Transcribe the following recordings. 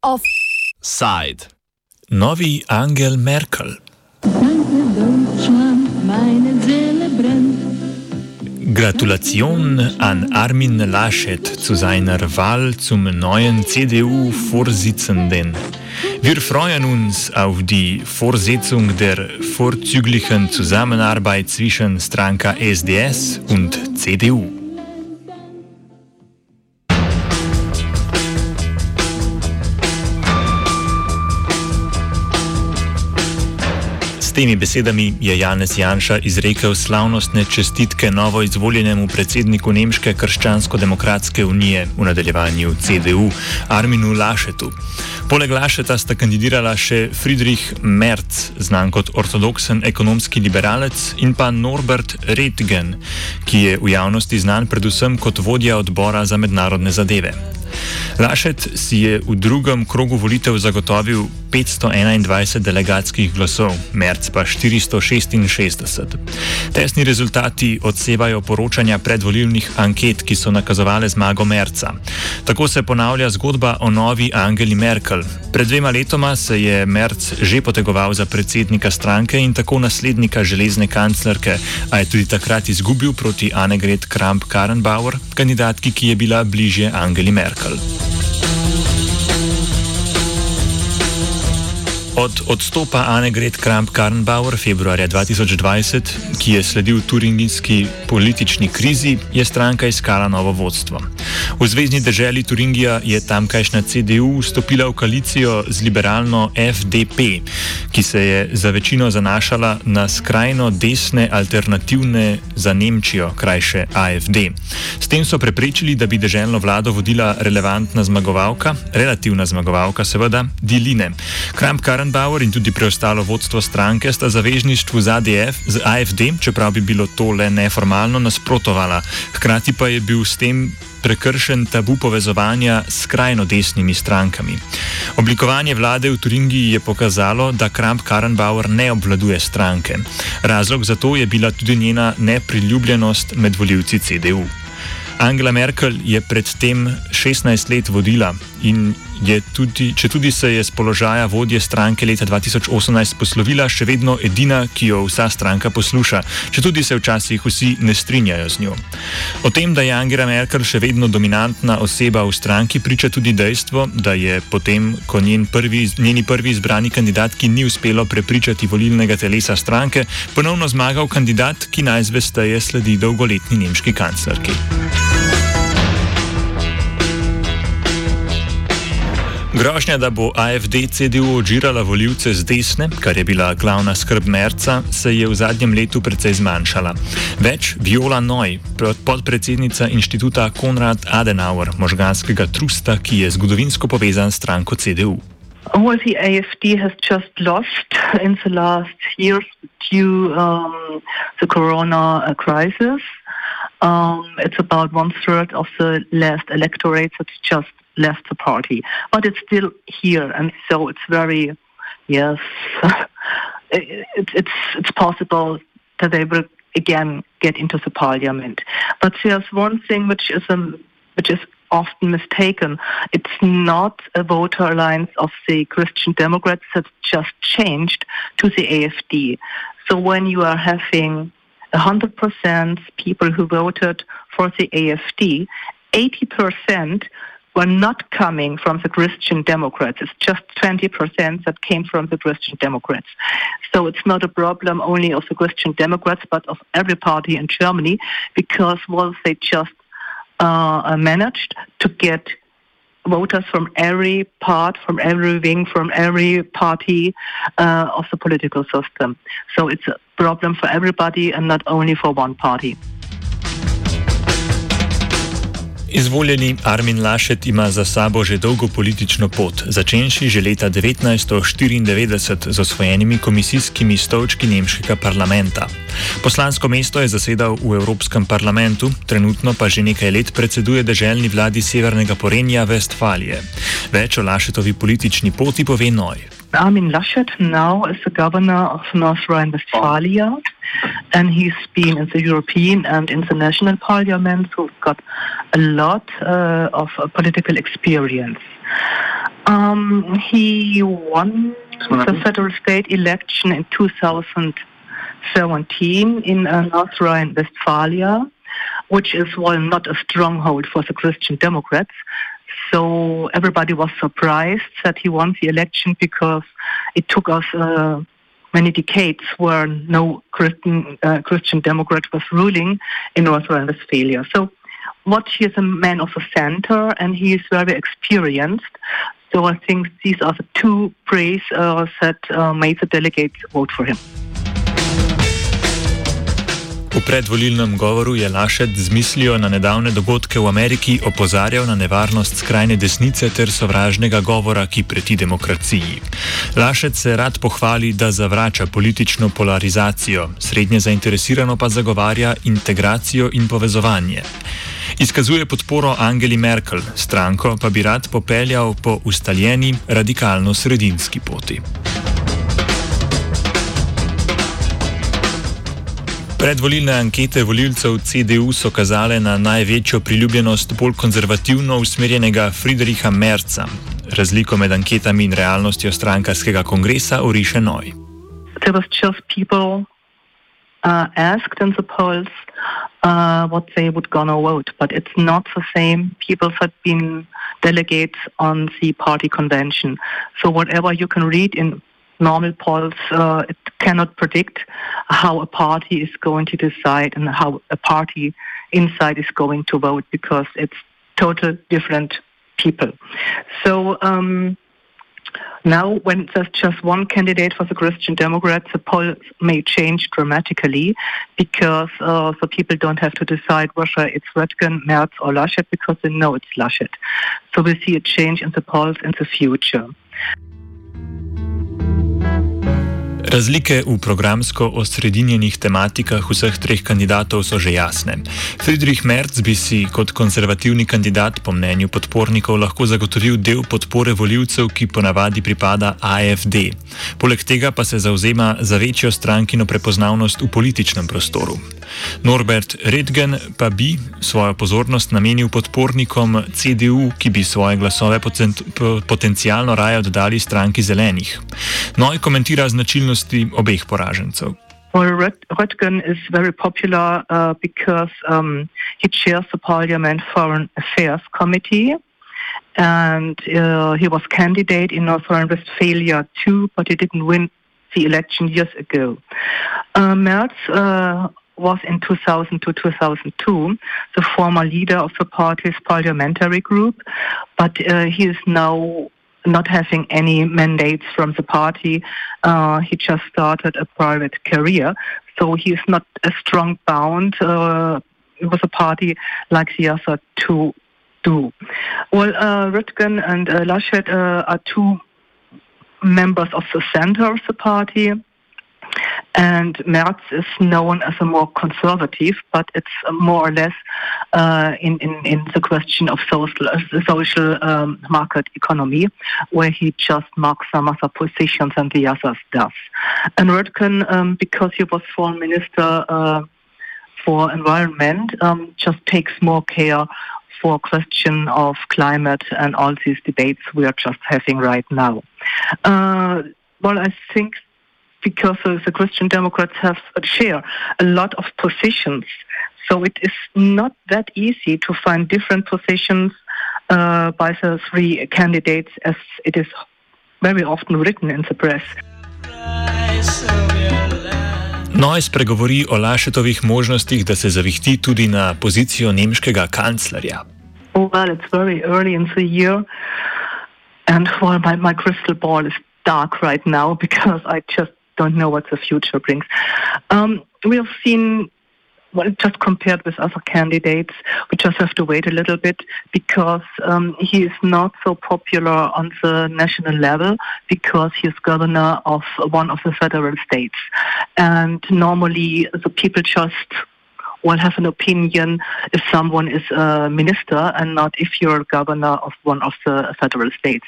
Offside. Novi Angel Merkel. Gratulation an Armin Laschet zu seiner Wahl zum neuen CDU-Vorsitzenden. Wir freuen uns auf die Fortsetzung der vorzüglichen Zusammenarbeit zwischen Stranka SDS und CDU. S temi besedami je Janez Janša izrekel slavnostne čestitke novo izvoljenemu predsedniku Nemške krščansko-demokratske unije v nadaljevanju CDU Arminu Lašetu. Poleg Lašeta sta kandidirala še Friedrich Merz, znan kot ortodoksen ekonomski liberalec, in pa Norbert Redgen, ki je v javnosti znan predvsem kot vodja odbora za mednarodne zadeve. Lašet si je v drugem krogu volitev zagotovil 521 delegatskih glasov, Merc pa 466. Tesni rezultati odsevajo poročanja predvolilnih anket, ki so nakazovale zmago Merca. Tako se ponavlja zgodba o novi Angeli Merkel. Pred dvema letoma se je Merc že potegoval za predsednika stranke in tako naslednika železne kanclerke, a je tudi takrat izgubil proti Annegret Kramp-Karrenbauer, kandidatki, ki je bila bližje Angeli Merkel. Od odstopa Annegret Kramp-Karrenbauer februarja 2020, ki je sledil turingijski politični krizi, je stranka iskala novo vodstvo. V zvezdni državi Turingija je tamkajšnja CDU vstopila v koalicijo z liberalno FDP, ki se je za večino zanašala na skrajno desne alternativne za Nemčijo, krajše AFD. S tem so preprečili, da bi državno vlado vodila relevantna zmagovalka, relativna zmagovalka, seveda, Diline. Kramp-Karrenbauer in tudi preostalo vodstvo stranke sta zavezništvu z, ADF, z AFD, čeprav bi bilo to le neformalno, nasprotovala. Hkrati pa je bil s tem prekršen tabu povezovanja s skrajno desnimi strankami. Oblikovanje vlade v Turingiji je pokazalo, da Kramp-Karrenbauer ne obvladuje stranke. Razlog za to je bila tudi njena nepriljubljenost med voljivci CDU. Angela Merkel je predtem 16 let vodila in tudi, če tudi se je z položaja vodje stranke leta 2018 poslovila, še vedno edina, ki jo vsa stranka posluša, če tudi se včasih vsi ne strinjajo z njo. O tem, da je Angela Merkel še vedno dominantna oseba v stranki, priča tudi dejstvo, da je potem, ko njen prvi, njeni prvi izbrani kandidat, ki ni uspelo prepričati volilnega telesa stranke, ponovno zmagal kandidat, ki najzvesteje sledi dolgoletni nemški kanclerki. Grožnja, da bo AFD CDU odžirala voljivce z desne, kar je bila glavna skrb Merca, se je v zadnjem letu precej zmanjšala. Več Viola Noj, podpredsednica inštituta Konrad Adenauer, možganskega trusta, ki je zgodovinsko povezan s stranko CDU. Well, the AFD has just lost in the last years due um, the corona crisis. Um, it's about one third of the last electorate that's just left the party, but it's still here, and so it's very, yes, it, it's it's possible that they will again get into the parliament. But there's one thing which is um, which is often mistaken. It's not a voter alliance of the Christian Democrats that just changed to the AFD. So when you are having 100% people who voted for the AFD, 80% were not coming from the Christian Democrats. It's just 20% that came from the Christian Democrats. So it's not a problem only of the Christian Democrats, but of every party in Germany, because once they just uh, managed to get voters from every part, from every wing, from every party uh, of the political system. So it's a problem for everybody and not only for one party. Izvoljeni Armin Lašet ima za sabo že dolgo politično pot, začenši že leta 1994 z osvojenimi komisijskimi stolčki nemškega parlamenta. Poslansko mesto je zasedal v Evropskem parlamentu, trenutno pa že nekaj let predseduje državni vladi Severnega Porenja Vestfalije. Več o Lašetovi politični poti pove Noj. Armin Laschet now is the governor of North Rhine-Westphalia, and he's been in the European and international parliament, so he's got a lot uh, of uh, political experience. Um, he won the federal state election in 2017 in uh, North Rhine-Westphalia, which is well not a stronghold for the Christian Democrats. So everybody was surprised that he won the election because it took us uh, many decades where no Christian, uh, Christian Democrat was ruling in North Rhine-Westphalia. So what he is a man of the center and he is very experienced. So I think these are the two praise uh, that uh, made the delegates vote for him. V predvolilnem govoru je Lašet z mislijo na nedavne dogodke v Ameriki opozarjal na nevarnost skrajne desnice ter sovražnega govora, ki preti demokraciji. Lašet se rad pohvali, da zavrača politično polarizacijo, srednje zainteresirano pa zagovarja integracijo in povezovanje. Izkazuje podporo Angeli Merkel, stranko pa bi rad popeljal po ustaljeni radikalno-sredinski poti. Predvolilne ankete volilcev CDU so kazale na največjo priljubljenost bolj konzervativno usmerjenega Friedricha Merca. Razliko med anketami in realnostjo strankarskega kongresa uriše Noj. There was just people uh, asked in the polls uh, what they would gonna vote, but it's not the same. People had been delegates on the party convention, so whatever you can read in normal polls, uh, cannot predict how a party is going to decide and how a party inside is going to vote because it's total different people. So. Um, now, when there's just one candidate for the Christian Democrats, the polls may change dramatically because uh, the people don't have to decide whether it's Röttgen, Merz, or Laschet because they know it's Laschet. So we see a change in the polls in the future. Razlike v programsko osredinjenih tematikah vseh treh kandidatov so že jasne. Friedrich Merz bi si kot konzervativni kandidat po mnenju podpornikov lahko zagotovil del podpore voljivcev, ki ponavadi pripada AFD. Poleg tega pa se zauzema za večjo strankino prepoznavnost v političnem prostoru. Norbert Redgen pa bi svojo pozornost namenil podpornikom CDU, ki bi svoje glasove potencialno raje oddali stranki zelenih. Noj komentira značilnosti obeh poražencev. Well, Röttgen is very popular uh, because um, he chairs the Parliament Foreign Affairs Committee, and uh, he was candidate in North Rhine-Westphalia too, but he didn't win the election years ago. Uh, Merz uh, was in 2000 to 2002 the former leader of the party's parliamentary group, but uh, he is now not having any mandates from the party. Uh, he just started a private career, so he is not a strong bound uh, with a party like the other two do. Well, uh, Röttgen and uh, Laschet uh, are two members of the center of the party. And Merz is known as a more conservative, but it's more or less uh, in, in, in the question of social, social um, market economy, where he just marks some other positions and the others does. And Röttgen, um, because he was foreign minister uh, for environment, um, just takes more care for question of climate and all these debates we are just having right now. Uh, well, I think because the Christian Democrats have share a lot of positions. So it is not that easy to find different positions uh, by the three candidates as it is very often written in the press. Nois pregovori o Lašetovih možnostih, da se zavihti tudi na pozicijo nemškega kanclerja. Well, it's very early in the year, and well, my, my crystal ball is dark right now because I just don't know what the future brings. Um, we have seen, well, just compared with other candidates, we just have to wait a little bit because um, he is not so popular on the national level because he is governor of one of the federal states. And normally the people just will have an opinion if someone is a minister and not if you're governor of one of the federal states.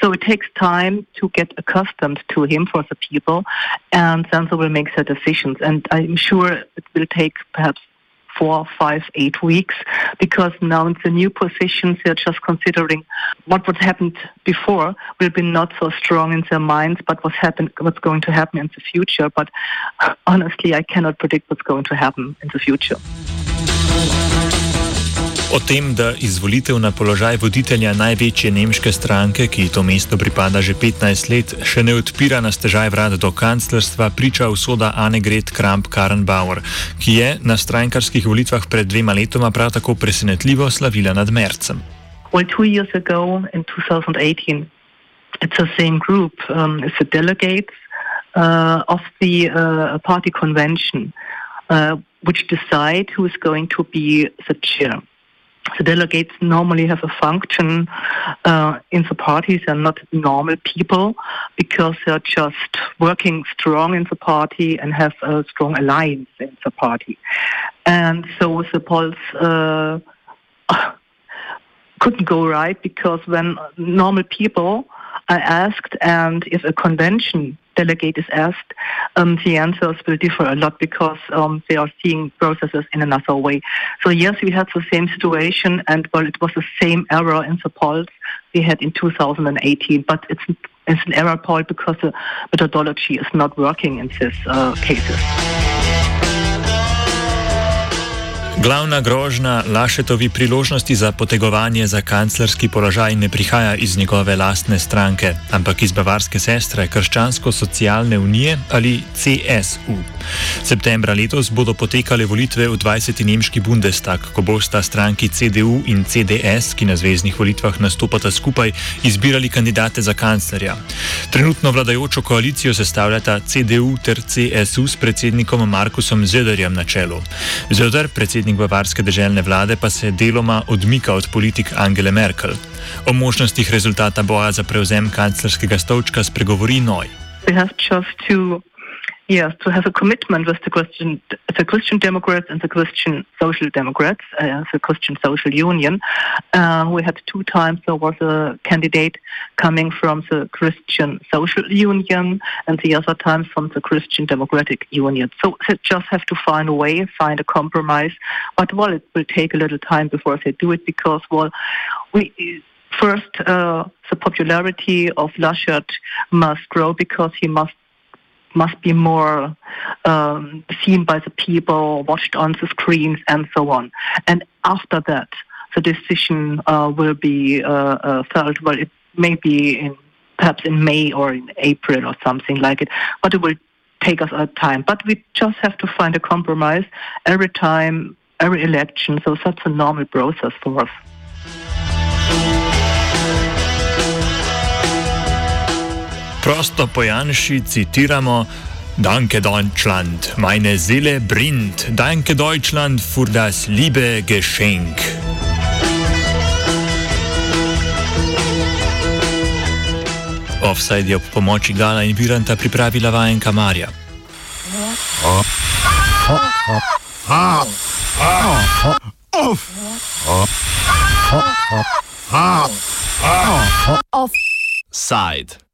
So it takes time to get accustomed to him for the people, and then they will make their decisions. And I'm sure it will take perhaps four, five, eight weeks because now in the new positions they're just considering what what happened before will be not so strong in their minds, but what's happened, what's going to happen in the future. But uh, honestly, I cannot predict what's going to happen in the future. O tem, da izvolitev na položaj voditelja največje nemške stranke, ki to mesto pripada že 15 let, še ne odpira na stežaj vrat do kanclerstva, priča usoda Annegret Kramp-Karrenbauer, ki je na strankarskih volitvah pred dvema letoma prav tako presenetljivo slavila nad Mercem. Well, two years ago, in 2018, it's the same group, um, it's the delegates uh, of the uh, party convention, uh, which decide who is going to be the chair. The delegates normally have a function uh, in the parties. They're not normal people because they're just working strong in the party and have a strong alliance in the party. And so the polls uh, couldn't go right because when normal people are asked and if a convention delegate is asked, um, the answers will differ a lot because um, they are seeing processes in another way. So yes, we had the same situation, and well, it was the same error in the polls we had in 2018, but it's it's an error poll because the methodology is not working in these uh, cases. Glavna grožnja Lašetovi priložnosti za potegovanje za kanclerski položaj ne prihaja iz njegove lastne stranke, ampak iz Bavarske sestre Krščansko-socialne unije ali CSU. Septembra letos bodo potekale volitve v 20. nemški Bundestag, ko bosta stranki CDU in CDS, ki na zvezdnih volitvah nastopata skupaj, izbirali kandidate za kanclerja. Trenutno vladajočo koalicijo sestavljata CDU ter CSU s predsednikom Markusom Zederjem na čelu. Zeder, predsednik predsednik bavarske državne vlade pa se deloma odmika od politik Angele Merkel. O možnostih rezultata boja za prevzem kanclerskega stolčka spregovori Noj. Yes, to have a commitment with the Christian, the Christian Democrats and the Christian Social Democrats, uh, the Christian Social Union. Uh, we had two times there was a candidate coming from the Christian Social Union, and the other time from the Christian Democratic Union. So they just have to find a way, find a compromise. But well, it will take a little time before they do it because well, we first uh, the popularity of Laschet must grow because he must must be more um, seen by the people, watched on the screens, and so on. And after that, the decision uh, will be uh, uh, felt. Well, it may be in perhaps in May or in April or something like it, but it will take us a time. But we just have to find a compromise every time, every election. So that's a normal process for us. Prosto po Janši citiramo: Danke Deutschland, meine Seele brinnt, danke Deutschland für das liebe Geschenk. Offside je ob pomoči Gala in Viranta pripravila vajenka Marja. Offside.